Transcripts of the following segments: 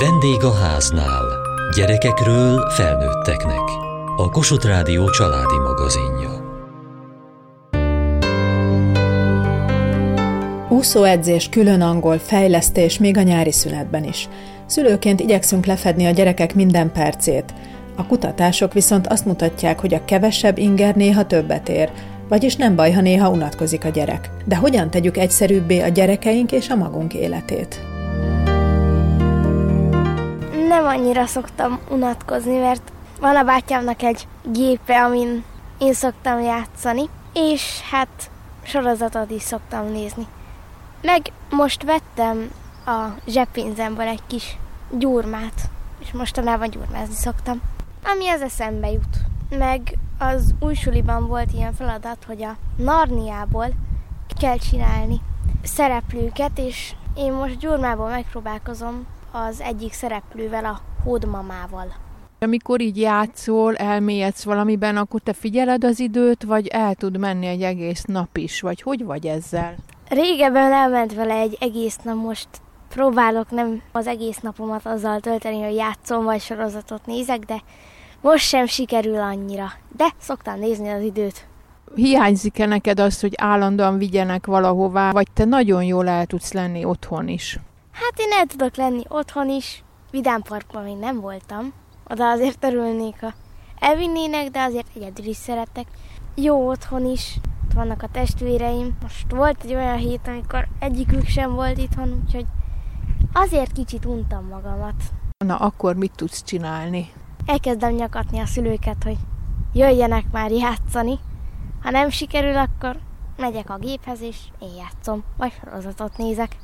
Vendég a háznál. Gyerekekről felnőtteknek. A Kossuth Rádió családi magazinja. Úszóedzés, külön angol, fejlesztés, még a nyári szünetben is. Szülőként igyekszünk lefedni a gyerekek minden percét. A kutatások viszont azt mutatják, hogy a kevesebb inger néha többet ér, vagyis nem baj, ha néha unatkozik a gyerek. De hogyan tegyük egyszerűbbé a gyerekeink és a magunk életét? Nem annyira szoktam unatkozni, mert van a bátyámnak egy gépe, amin én szoktam játszani, és hát sorozatot is szoktam nézni. Meg most vettem a zseppénzemből egy kis gyurmát, és mostanában gyurmázni szoktam, ami az eszembe jut. Meg az új suliban volt ilyen feladat, hogy a Narniából kell csinálni szereplőket, és én most gyurmából megpróbálkozom az egyik szereplővel, a hódmamával. Amikor így játszol, elmélyedsz valamiben, akkor te figyeled az időt, vagy el tud menni egy egész nap is, vagy hogy vagy ezzel? Régebben elment vele egy egész nap, most próbálok nem az egész napomat azzal tölteni, hogy játszom vagy sorozatot nézek, de most sem sikerül annyira. De szoktam nézni az időt. Hiányzik-e neked az, hogy állandóan vigyenek valahová, vagy te nagyon jól el tudsz lenni otthon is? Hát én el tudok lenni otthon is. Vidám Parkban még nem voltam. Oda azért örülnék, ha elvinnének, de azért egyedül is szeretek. Jó otthon is, ott vannak a testvéreim. Most volt egy olyan hét, amikor egyikük sem volt itthon, úgyhogy azért kicsit untam magamat. Na, akkor mit tudsz csinálni? Elkezdem nyakatni a szülőket, hogy jöjjenek már játszani. Ha nem sikerül, akkor megyek a géphez, és én játszom, vagy sorozatot nézek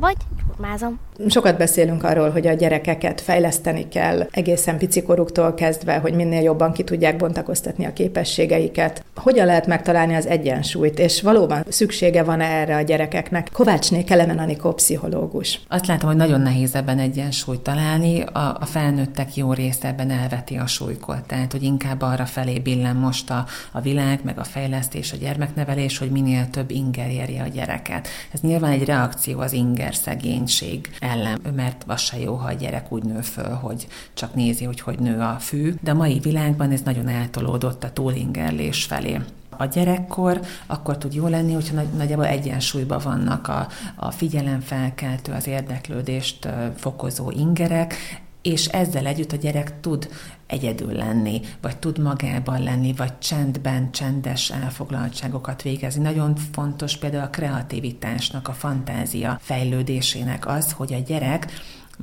vagy gyurmázom. Sokat beszélünk arról, hogy a gyerekeket fejleszteni kell egészen picikoruktól kezdve, hogy minél jobban ki tudják bontakoztatni a képességeiket. Hogyan lehet megtalálni az egyensúlyt, és valóban szüksége van erre a gyerekeknek? Kovácsné Kelemen Anikó pszichológus. Azt látom, hogy nagyon nehéz ebben egyensúlyt találni, a, a felnőttek jó része ebben elveti a súlykot, tehát hogy inkább arra felé billen most a, a világ, meg a fejlesztés, a gyermeknevelés, hogy minél több inger érje a gyereket. Ez nyilván egy reakció az inger szegénység ellen, mert az se jó, ha a gyerek úgy nő föl, hogy csak nézi, hogy hogy nő a fű, de a mai világban ez nagyon eltolódott a túlingerlés felé. A gyerekkor, akkor tud jó lenni, hogyha nagy, nagyjából egyensúlyban vannak a, a figyelemfelkeltő, az érdeklődést fokozó ingerek, és ezzel együtt a gyerek tud egyedül lenni, vagy tud magában lenni, vagy csendben, csendes elfoglaltságokat végezni. Nagyon fontos például a kreativitásnak, a fantázia fejlődésének az, hogy a gyerek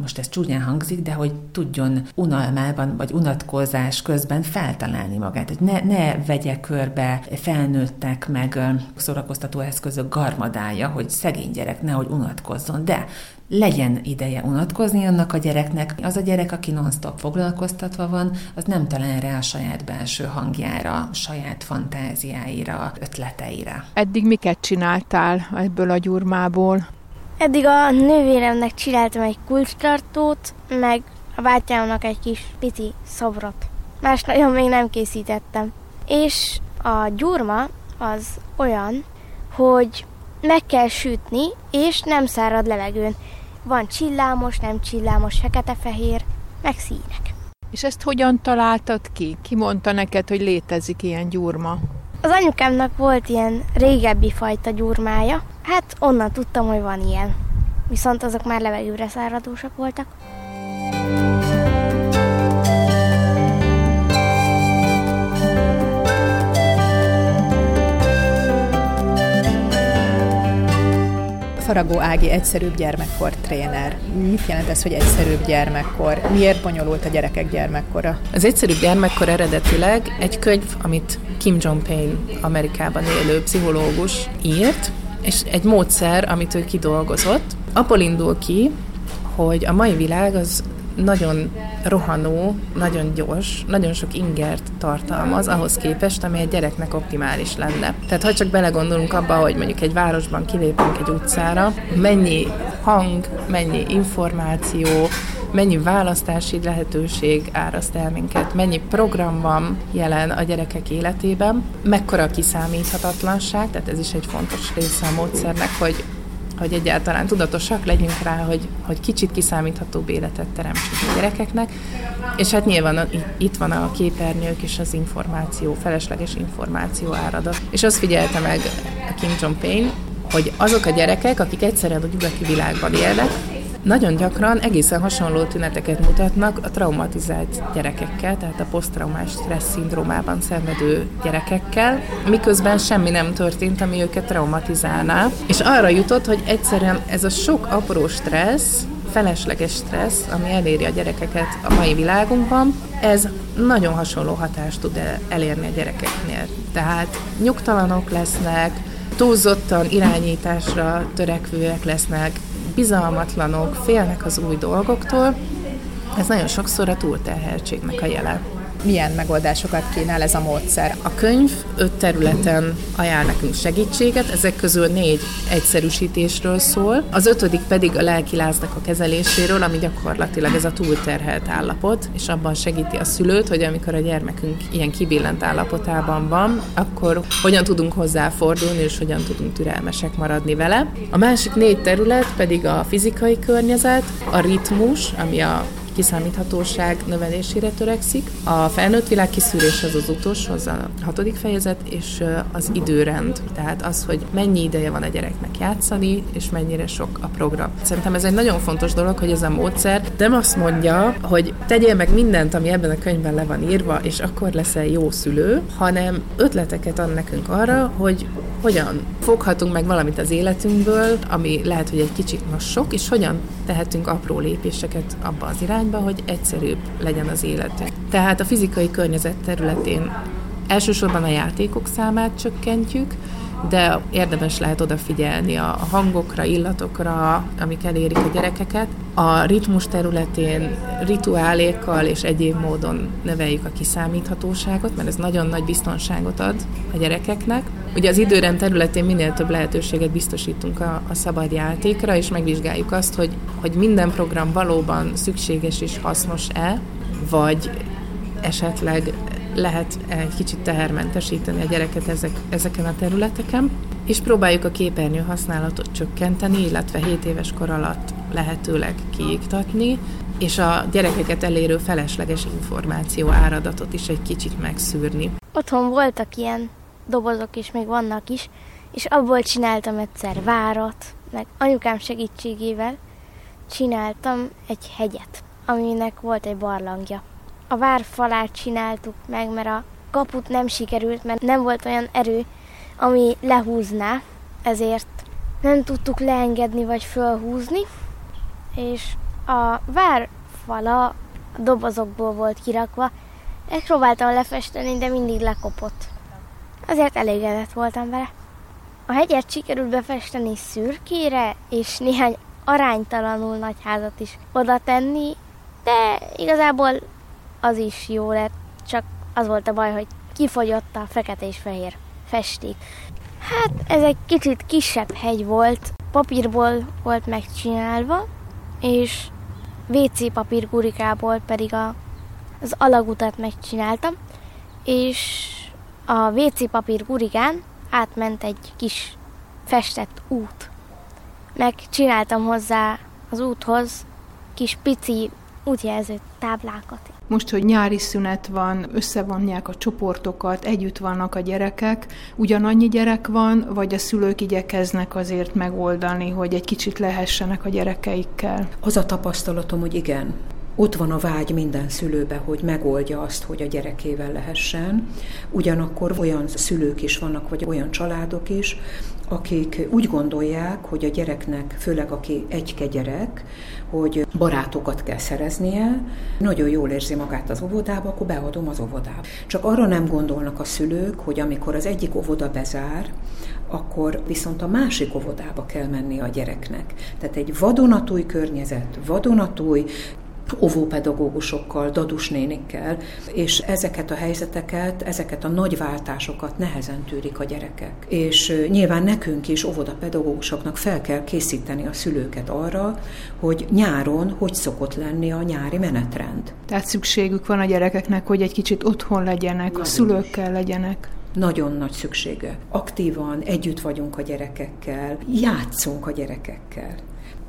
most ez csúnyán hangzik, de hogy tudjon unalmában vagy unatkozás közben feltalálni magát, hogy ne, ne vegye körbe felnőttek meg szórakoztató eszközök garmadája, hogy szegény gyerek nehogy unatkozzon, de legyen ideje unatkozni annak a gyereknek. Az a gyerek, aki non-stop foglalkoztatva van, az nem talál rá a saját belső hangjára, saját fantáziáira, ötleteire. Eddig miket csináltál ebből a gyurmából? Eddig a nővéremnek csináltam egy kulcstartót, meg a bátyámnak egy kis pici szobrot. Más nagyon még nem készítettem. És a gyurma az olyan, hogy meg kell sütni, és nem szárad levegőn. Van csillámos, nem csillámos, fekete-fehér, meg színek. És ezt hogyan találtad ki? Ki mondta neked, hogy létezik ilyen gyurma? Az anyukámnak volt ilyen régebbi fajta gyurmája, hát onnan tudtam, hogy van ilyen. Viszont azok már levegőre száradósak voltak. Faragó Ági egyszerűbb gyermekkor tréner. Mit jelent ez, hogy egyszerűbb gyermekkor? Miért bonyolult a gyerekek gyermekkora? Az egyszerűbb gyermekkor eredetileg egy könyv, amit Kim Jong-Payne Amerikában élő pszichológus írt, és egy módszer, amit ő kidolgozott, abból indul ki, hogy a mai világ az nagyon rohanó, nagyon gyors, nagyon sok ingert tartalmaz ahhoz képest, ami egy gyereknek optimális lenne. Tehát ha csak belegondolunk abba, hogy mondjuk egy városban kilépünk egy utcára, mennyi hang, mennyi információ, mennyi választási lehetőség áraszt el minket, mennyi program van jelen a gyerekek életében, mekkora a kiszámíthatatlanság, tehát ez is egy fontos része a módszernek, hogy hogy egyáltalán tudatosak legyünk rá, hogy, hogy kicsit kiszámíthatóbb életet teremtsünk a gyerekeknek, és hát nyilván itt van a képernyők és az információ, felesleges információ áradat. És azt figyelte meg a Kim Jong-un, hogy azok a gyerekek, akik egyszerűen a nyugati világban élnek, nagyon gyakran egészen hasonló tüneteket mutatnak a traumatizált gyerekekkel, tehát a posztraumás stressz szindrómában szenvedő gyerekekkel, miközben semmi nem történt, ami őket traumatizálná. És arra jutott, hogy egyszerűen ez a sok apró stressz, felesleges stressz, ami eléri a gyerekeket a mai világunkban, ez nagyon hasonló hatást tud elérni a gyerekeknél. Tehát nyugtalanok lesznek, túlzottan irányításra törekvőek lesznek, bizalmatlanok, félnek az új dolgoktól, ez nagyon sokszor a túlterheltségnek a jele milyen megoldásokat kínál ez a módszer? A könyv öt területen ajánl nekünk segítséget, ezek közül négy egyszerűsítésről szól, az ötödik pedig a lelkiláznak a kezeléséről, ami gyakorlatilag ez a túlterhelt állapot, és abban segíti a szülőt, hogy amikor a gyermekünk ilyen kibillent állapotában van, akkor hogyan tudunk hozzáfordulni, és hogyan tudunk türelmesek maradni vele. A másik négy terület pedig a fizikai környezet, a ritmus, ami a kiszámíthatóság növelésére törekszik. A felnőtt világ kiszűrés az az utolsó, az a hatodik fejezet, és az időrend, tehát az, hogy mennyi ideje van a gyereknek játszani, és mennyire sok a program. Szerintem ez egy nagyon fontos dolog, hogy ez a módszer nem azt mondja, hogy tegyél meg mindent, ami ebben a könyvben le van írva, és akkor leszel jó szülő, hanem ötleteket ad nekünk arra, hogy hogyan foghatunk meg valamit az életünkből, ami lehet, hogy egy kicsit most sok, és hogyan tehetünk apró lépéseket abba az irányba, hogy egyszerűbb legyen az életünk. Tehát a fizikai környezet területén elsősorban a játékok számát csökkentjük, de érdemes lehet odafigyelni a hangokra, illatokra, amik elérik a gyerekeket. A ritmus területén rituálékkal és egyéb módon növeljük a kiszámíthatóságot, mert ez nagyon nagy biztonságot ad a gyerekeknek. Ugye az időrend területén minél több lehetőséget biztosítunk a, a szabad játékra, és megvizsgáljuk azt, hogy, hogy minden program valóban szükséges és hasznos-e, vagy esetleg lehet egy kicsit tehermentesíteni a gyereket ezek, ezeken a területeken, és próbáljuk a képernyő használatot csökkenteni, illetve 7 éves kor alatt lehetőleg kiiktatni, és a gyerekeket elérő felesleges információ áradatot is egy kicsit megszűrni. Otthon voltak ilyen dobozok is, még vannak is, és abból csináltam egyszer várat, meg anyukám segítségével csináltam egy hegyet, aminek volt egy barlangja. A vár falát csináltuk meg, mert a kaput nem sikerült, mert nem volt olyan erő, ami lehúzná, ezért nem tudtuk leengedni vagy fölhúzni, és a vár fala a dobozokból volt kirakva, megpróbáltam lefesteni, de mindig lekopott. Azért elégedett voltam vele. A hegyet sikerült befesteni szürkére, és néhány aránytalanul nagy házat is oda tenni, de igazából az is jó lett, csak az volt a baj, hogy kifogyott a fekete és fehér festék. Hát ez egy kicsit kisebb hegy volt, papírból volt megcsinálva, és WC papír gurikából pedig a, az alagutat megcsináltam, és a WC papír gurigán átment egy kis festett út. Megcsináltam hozzá az úthoz kis pici útjelző táblákat. Most, hogy nyári szünet van, összevonják a csoportokat, együtt vannak a gyerekek, ugyanannyi gyerek van, vagy a szülők igyekeznek azért megoldani, hogy egy kicsit lehessenek a gyerekeikkel? Az a tapasztalatom, hogy igen. Ott van a vágy minden szülőbe, hogy megoldja azt, hogy a gyerekével lehessen. Ugyanakkor olyan szülők is vannak, vagy olyan családok is, akik úgy gondolják, hogy a gyereknek, főleg aki egyke gyerek, hogy barátokat kell szereznie, nagyon jól érzi magát az óvodába, akkor beadom az óvodába. Csak arra nem gondolnak a szülők, hogy amikor az egyik óvoda bezár, akkor viszont a másik óvodába kell menni a gyereknek. Tehát egy vadonatúj környezet, vadonatúj óvópedagógusokkal, dadusnénikkel, és ezeket a helyzeteket, ezeket a nagy váltásokat nehezen tűrik a gyerekek. És nyilván nekünk is, óvodapedagógusoknak fel kell készíteni a szülőket arra, hogy nyáron hogy szokott lenni a nyári menetrend. Tehát szükségük van a gyerekeknek, hogy egy kicsit otthon legyenek, a szülőkkel legyenek. nagyon nagy szüksége. Aktívan együtt vagyunk a gyerekekkel, játszunk a gyerekekkel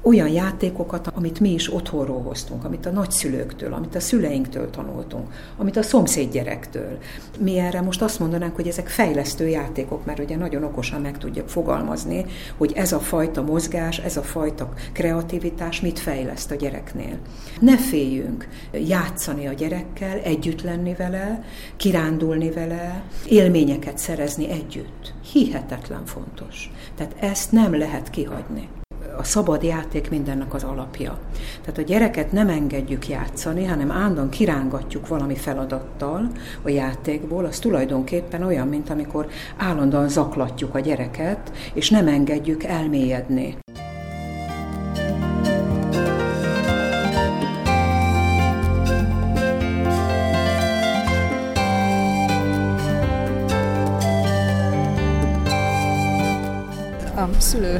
olyan játékokat, amit mi is otthonról hoztunk, amit a nagyszülőktől, amit a szüleinktől tanultunk, amit a szomszéd gyerektől. Mi erre most azt mondanánk, hogy ezek fejlesztő játékok, mert ugye nagyon okosan meg tudjuk fogalmazni, hogy ez a fajta mozgás, ez a fajta kreativitás mit fejleszt a gyereknél. Ne féljünk játszani a gyerekkel, együtt lenni vele, kirándulni vele, élményeket szerezni együtt. Hihetetlen fontos. Tehát ezt nem lehet kihagyni a szabad játék mindennek az alapja. Tehát a gyereket nem engedjük játszani, hanem állandóan kirángatjuk valami feladattal a játékból, az tulajdonképpen olyan, mint amikor állandóan zaklatjuk a gyereket, és nem engedjük elmélyedni.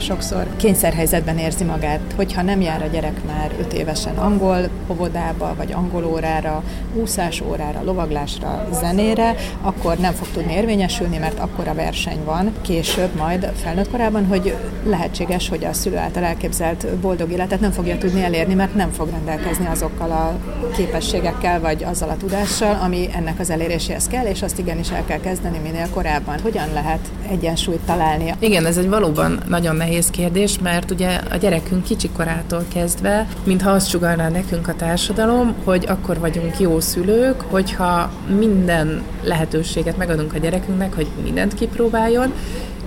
Sokszor kényszerhelyzetben érzi magát, hogyha nem jár a gyerek már öt évesen angol óvodába, vagy angol órára, úszás órára, lovaglásra, zenére, akkor nem fog tudni érvényesülni, mert akkora verseny van később majd felnőtt korában, hogy lehetséges, hogy a szülő által elképzelt boldog életet nem fogja tudni elérni, mert nem fog rendelkezni azokkal a képességekkel, vagy azzal a tudással, ami ennek az eléréséhez kell, és azt igenis el kell kezdeni minél korábban. Hogyan lehet egyensúlyt találni? Igen, ez egy valóban nagyon nehéz kérdés, mert ugye a gyerekünk kicsikorától kezdve, mintha azt sugalná nekünk a társadalom, hogy akkor vagyunk jó szülők, hogyha minden lehetőséget megadunk a gyerekünknek, hogy mindent kipróbáljon,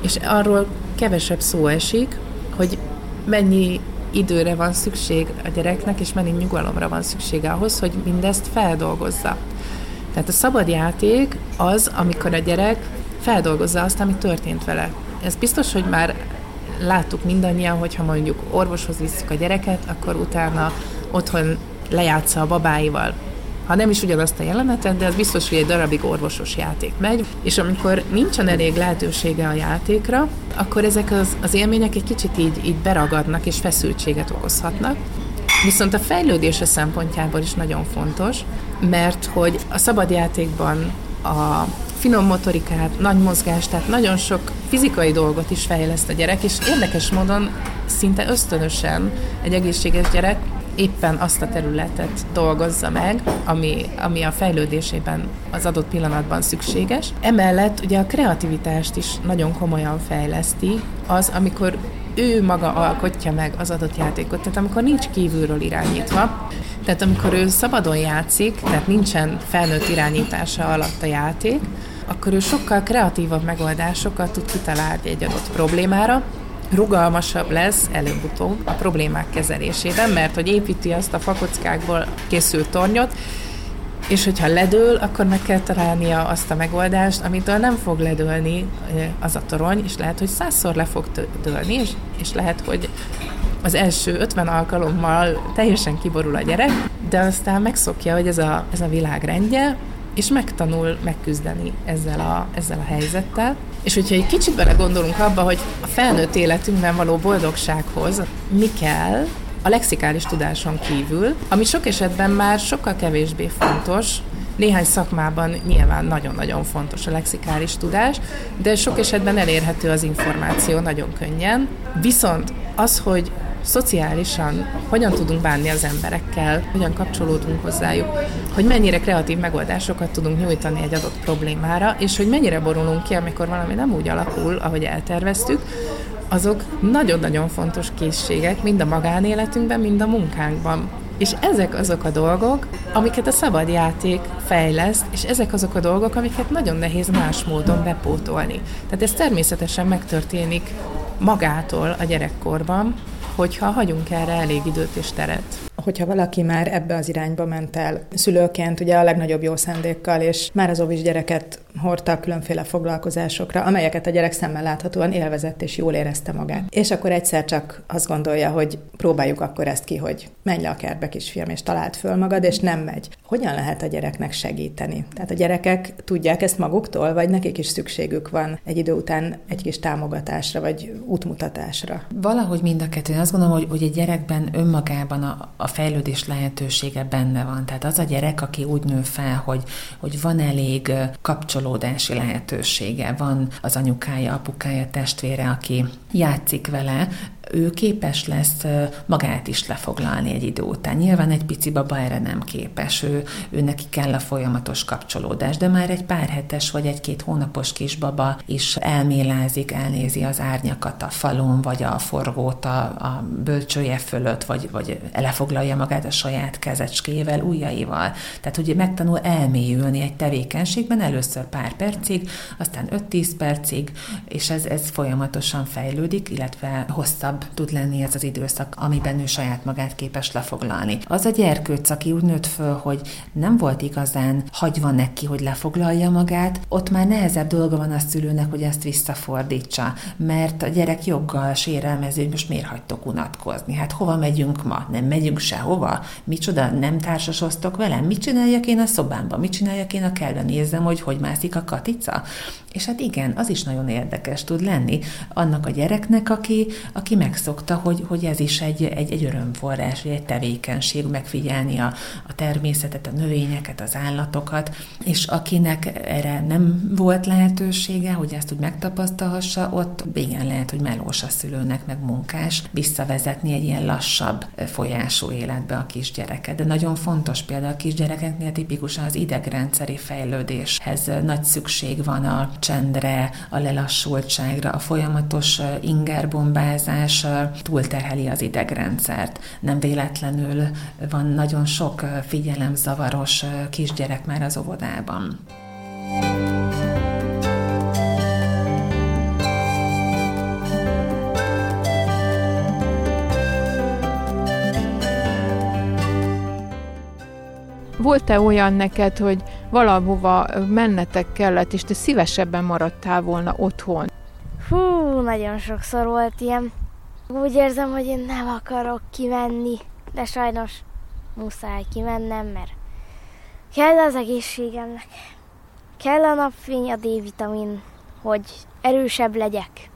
és arról kevesebb szó esik, hogy mennyi időre van szükség a gyereknek, és mennyi nyugalomra van szüksége ahhoz, hogy mindezt feldolgozza. Tehát a szabad játék az, amikor a gyerek feldolgozza azt, ami történt vele. Ez biztos, hogy már láttuk mindannyian, hogyha mondjuk orvoshoz visszük a gyereket, akkor utána otthon lejátsza a babáival. Ha nem is ugyanazt a jelenetet, de az biztos, hogy egy darabig orvosos játék megy, és amikor nincsen elég lehetősége a játékra, akkor ezek az, az élmények egy kicsit így, így beragadnak és feszültséget okozhatnak. Viszont a fejlődése szempontjából is nagyon fontos, mert hogy a szabadjátékban a finom motorikát, nagy mozgást, tehát nagyon sok fizikai dolgot is fejleszt a gyerek, és érdekes módon szinte ösztönösen egy egészséges gyerek éppen azt a területet dolgozza meg, ami, ami a fejlődésében az adott pillanatban szükséges. Emellett ugye a kreativitást is nagyon komolyan fejleszti, az, amikor ő maga alkotja meg az adott játékot, tehát amikor nincs kívülről irányítva, tehát amikor ő szabadon játszik, tehát nincsen felnőtt irányítása alatt a játék, akkor ő sokkal kreatívabb megoldásokat tud kitalálni egy adott problémára, rugalmasabb lesz előbb-utóbb a problémák kezelésében, mert hogy építi azt a fakockákból készült tornyot, és hogyha ledől, akkor meg kell találnia azt a megoldást, amitől nem fog ledőlni az a torony, és lehet, hogy százszor le fog dőlni, és, és lehet, hogy az első 50 alkalommal teljesen kiborul a gyerek, de aztán megszokja, hogy ez a, ez a világ rendje, és megtanul megküzdeni ezzel a, ezzel a helyzettel. És hogyha egy kicsit bele gondolunk abba, hogy a felnőtt életünkben való boldogsághoz mi kell, a lexikális tudáson kívül, ami sok esetben már sokkal kevésbé fontos, néhány szakmában nyilván nagyon-nagyon fontos a lexikális tudás, de sok esetben elérhető az információ nagyon könnyen. Viszont az, hogy szociálisan hogyan tudunk bánni az emberekkel, hogyan kapcsolódunk hozzájuk, hogy mennyire kreatív megoldásokat tudunk nyújtani egy adott problémára, és hogy mennyire borulunk ki, amikor valami nem úgy alakul, ahogy elterveztük, azok nagyon-nagyon fontos készségek, mind a magánéletünkben, mind a munkánkban. És ezek azok a dolgok, amiket a szabad játék fejleszt, és ezek azok a dolgok, amiket nagyon nehéz más módon bepótolni. Tehát ez természetesen megtörténik magától a gyerekkorban, hogyha hagyunk erre elég időt és teret. Hogyha valaki már ebbe az irányba ment el szülőként, ugye a legnagyobb jó szándékkal, és már az óvis gyereket hordta különféle foglalkozásokra, amelyeket a gyerek szemmel láthatóan élvezett és jól érezte magát. És akkor egyszer csak azt gondolja, hogy próbáljuk akkor ezt ki, hogy menj le a kertbe, kisfiam, és talált föl magad, és nem megy. Hogyan lehet a gyereknek segíteni? Tehát a gyerekek tudják ezt maguktól, vagy nekik is szükségük van egy idő után egy kis támogatásra, vagy útmutatásra? Valahogy mind a kettőn. Azt azt gondolom, hogy, hogy egy gyerekben önmagában a, a fejlődés lehetősége benne van. Tehát az a gyerek, aki úgy nő fel, hogy, hogy van elég kapcsolódási lehetősége, van az anyukája, apukája, testvére, aki játszik vele, ő képes lesz magát is lefoglalni egy idő után. Nyilván egy pici baba erre nem képes, ő, ő neki kell a folyamatos kapcsolódás, de már egy pár hetes vagy egy-két hónapos kisbaba is elmélázik, elnézi az árnyakat a falon, vagy a forgót a, a bölcsője fölött, vagy, vagy lefoglalja magát a saját kezecskével, ujjaival. Tehát ugye megtanul elmélyülni egy tevékenységben, először pár percig, aztán 5-10 percig, és ez, ez folyamatosan fejlődik, illetve hosszabb tud lenni ez az időszak, amiben ő saját magát képes lefoglalni. Az a gyerkőc, aki úgy nőtt föl, hogy nem volt igazán hagyva neki, hogy lefoglalja magát, ott már nehezebb dolga van a szülőnek, hogy ezt visszafordítsa, mert a gyerek joggal sérelmező, hogy most miért hagytok unatkozni? Hát hova megyünk ma? Nem megyünk sehova? Micsoda, nem társasoztok velem? Mit csináljak én a szobámban? Mit csináljak én a kertben? Nézzem, hogy hogy mászik a katica? És hát igen, az is nagyon érdekes tud lenni annak a gyereknek, aki, aki megszokta, hogy, hogy ez is egy, egy, egy örömforrás, egy tevékenység, megfigyelni a, a természetet, a növényeket, az állatokat, és akinek erre nem volt lehetősége, hogy ezt úgy megtapasztalhassa, ott igen lehet, hogy melós a szülőnek, meg munkás visszavezetni egy ilyen lassabb folyású életbe a kisgyereket. De nagyon fontos például a kisgyerekeknél tipikusan az idegrendszeri fejlődéshez nagy szükség van a csendre, a lelassultságra, a folyamatos ingerbombázás túlterheli az idegrendszert. Nem véletlenül van nagyon sok figyelemzavaros kisgyerek már az óvodában. Volt-e olyan neked, hogy valahova mennetek kellett, és te szívesebben maradtál volna otthon? Hú, nagyon sokszor volt ilyen. Úgy érzem, hogy én nem akarok kimenni, de sajnos muszáj kimennem, mert kell az egészségemnek. Kell a napfény, a D-vitamin, hogy erősebb legyek.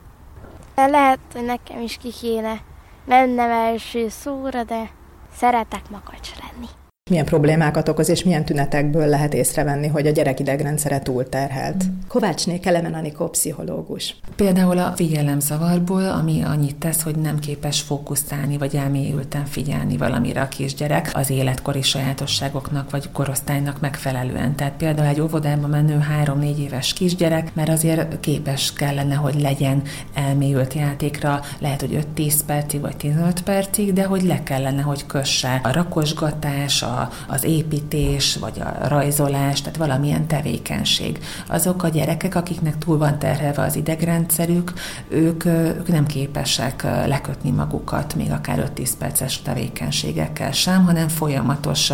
Lehet, hogy nekem is ki kéne mennem első szóra, de szeretek makacs lenni milyen problémákat okoz, és milyen tünetekből lehet észrevenni, hogy a gyerek idegrendszere túlterhelt. Kovácsné Kelemen Anikó pszichológus. Például a figyelemzavarból, ami annyit tesz, hogy nem képes fókuszálni, vagy elmélyülten figyelni valamire a kisgyerek az életkori sajátosságoknak, vagy korosztálynak megfelelően. Tehát például egy óvodába menő három-négy éves kisgyerek, mert azért képes kellene, hogy legyen elmélyült játékra, lehet, hogy 5-10 percig, vagy 15 percig, de hogy le kellene, hogy kösse a rakosgatás, a az építés, vagy a rajzolás, tehát valamilyen tevékenység. Azok a gyerekek, akiknek túl van terhelve az idegrendszerük, ők, ők nem képesek lekötni magukat, még akár 5-10 perces tevékenységekkel sem, hanem folyamatos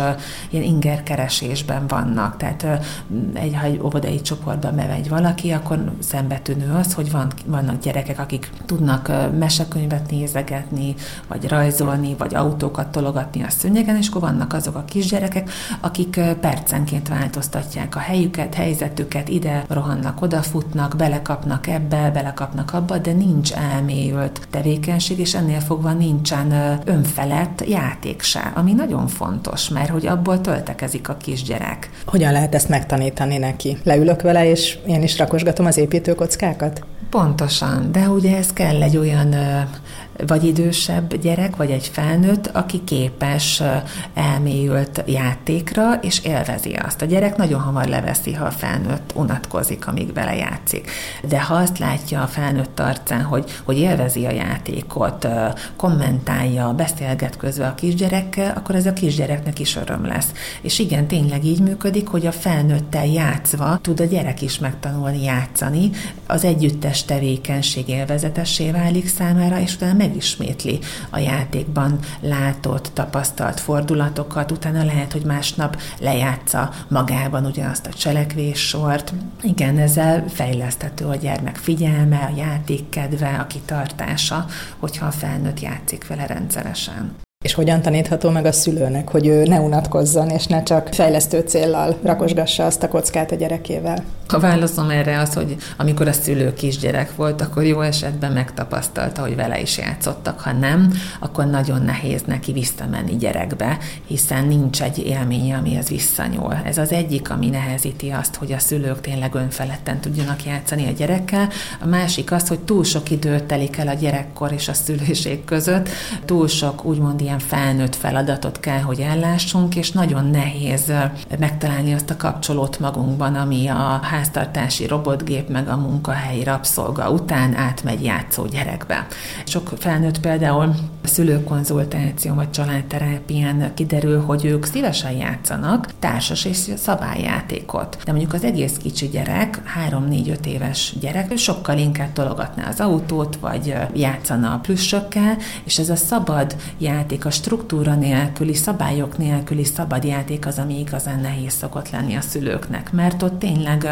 ilyen ingerkeresésben vannak. Tehát egy, ha egy óvodai csoportban bevegy valaki, akkor szembetűnő az, hogy van, vannak gyerekek, akik tudnak mesekönyvet nézegetni, vagy rajzolni, vagy autókat tologatni a szőnyegen, és akkor vannak azok a kisgyerekek, akik percenként változtatják a helyüket, helyzetüket, ide rohannak, odafutnak, belekapnak ebbe, belekapnak abba, de nincs elmélyült tevékenység, és ennél fogva nincsen önfelett játék se, ami nagyon fontos, mert hogy abból töltekezik a kisgyerek. Hogyan lehet ezt megtanítani neki? Leülök vele, és én is rakosgatom az építőkockákat? Pontosan, de ugye ez kell egy olyan vagy idősebb gyerek, vagy egy felnőtt, aki képes elmélyült játékra, és élvezi azt. A gyerek nagyon hamar leveszi, ha a felnőtt unatkozik, amíg vele játszik. De ha azt látja a felnőtt arcán, hogy, hogy élvezi a játékot, kommentálja, beszélget közben a kisgyerekkel, akkor ez a kisgyereknek is öröm lesz. És igen, tényleg így működik, hogy a felnőttel játszva tud a gyerek is megtanulni játszani, az együttes tevékenység élvezetessé válik számára, és utána megismétli a játékban látott, tapasztalt fordulatokat, utána lehet, hogy másnap lejátsza magában ugyanazt a cselekvéssort. Igen, ezzel fejleszthető a gyermek figyelme, a játékkedve, a kitartása, hogyha a felnőtt játszik vele rendszeresen. És hogyan tanítható meg a szülőnek, hogy ő ne unatkozzon, és ne csak fejlesztő céllal rakosgassa azt a kockát a gyerekével? A válaszom erre az, hogy amikor a szülő kisgyerek volt, akkor jó esetben megtapasztalta, hogy vele is játszottak. Ha nem, akkor nagyon nehéz neki visszamenni gyerekbe, hiszen nincs egy élménye, amihez visszanyúl. Ez az egyik, ami nehezíti azt, hogy a szülők tényleg önfeledten tudjanak játszani a gyerekkel. A másik az, hogy túl sok időt telik el a gyerekkor és a szülőség között, túl sok úgymond ilyen felnőtt feladatot kell, hogy ellássunk, és nagyon nehéz megtalálni azt a kapcsolót magunkban, ami a háztartási robotgép meg a munkahelyi rabszolga után átmegy játszó gyerekbe. Sok felnőtt például szülőkonzultáció vagy családterápián kiderül, hogy ők szívesen játszanak társas és szabályjátékot. De mondjuk az egész kicsi gyerek, 3-4-5 éves gyerek, sokkal inkább tologatná az autót, vagy játszana a plüssökkel, és ez a szabad játék, a struktúra nélküli, szabályok nélküli szabad játék az, ami igazán nehéz szokott lenni a szülőknek, mert ott tényleg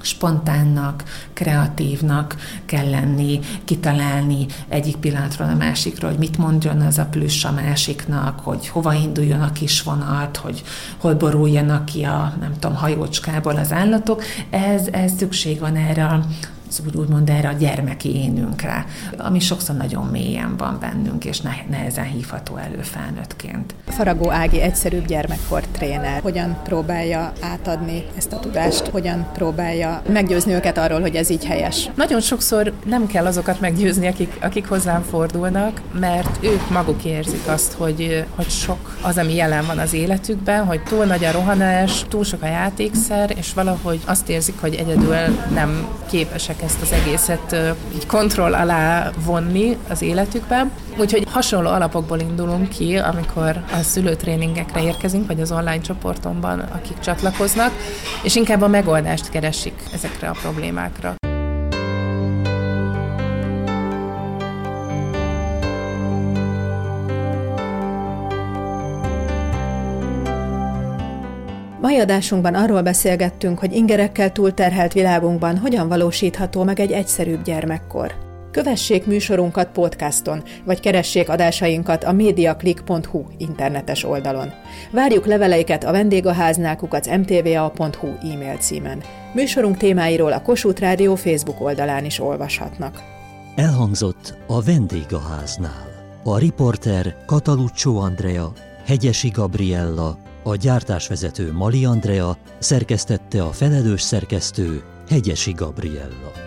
spontánnak, kreatívnak kell lenni, kitalálni egyik pillanatról a másikról, hogy mit mondjon az a plüss a másiknak, hogy hova induljon a kis vonat, hogy hol boruljanak ki a, nem tudom, hajócskából az állatok. Ez, ez szükség van erre a úgy úgymond erre a gyermeki énünkre, ami sokszor nagyon mélyen van bennünk, és nehezen hívható elő felnőttként. Faragó Ági egyszerűbb gyermekkor tréner. Hogyan próbálja átadni ezt a tudást? Hogyan próbálja meggyőzni őket arról, hogy ez így helyes? Nagyon sokszor nem kell azokat meggyőzni, akik, akik hozzám fordulnak, mert ők maguk érzik azt, hogy, hogy sok az, ami jelen van az életükben, hogy túl nagy a rohanás, túl sok a játékszer, és valahogy azt érzik, hogy egyedül nem képesek ezt az egészet így kontroll alá vonni az életükben. Úgyhogy hasonló alapokból indulunk ki, amikor a szülőtréningekre érkezünk, vagy az online csoportomban, akik csatlakoznak, és inkább a megoldást keresik ezekre a problémákra. Mai adásunkban arról beszélgettünk, hogy ingerekkel túlterhelt világunkban hogyan valósítható meg egy egyszerűbb gyermekkor. Kövessék műsorunkat podcaston, vagy keressék adásainkat a mediaclick.hu internetes oldalon. Várjuk leveleiket a vendégháznál kukac mtva.hu e-mail címen. Műsorunk témáiról a Kossuth Rádió Facebook oldalán is olvashatnak. Elhangzott a vendégháznál. A riporter Kataluccio Andrea, Hegyesi Gabriella, a gyártásvezető Mali Andrea, szerkesztette a felelős szerkesztő Hegyesi Gabriella.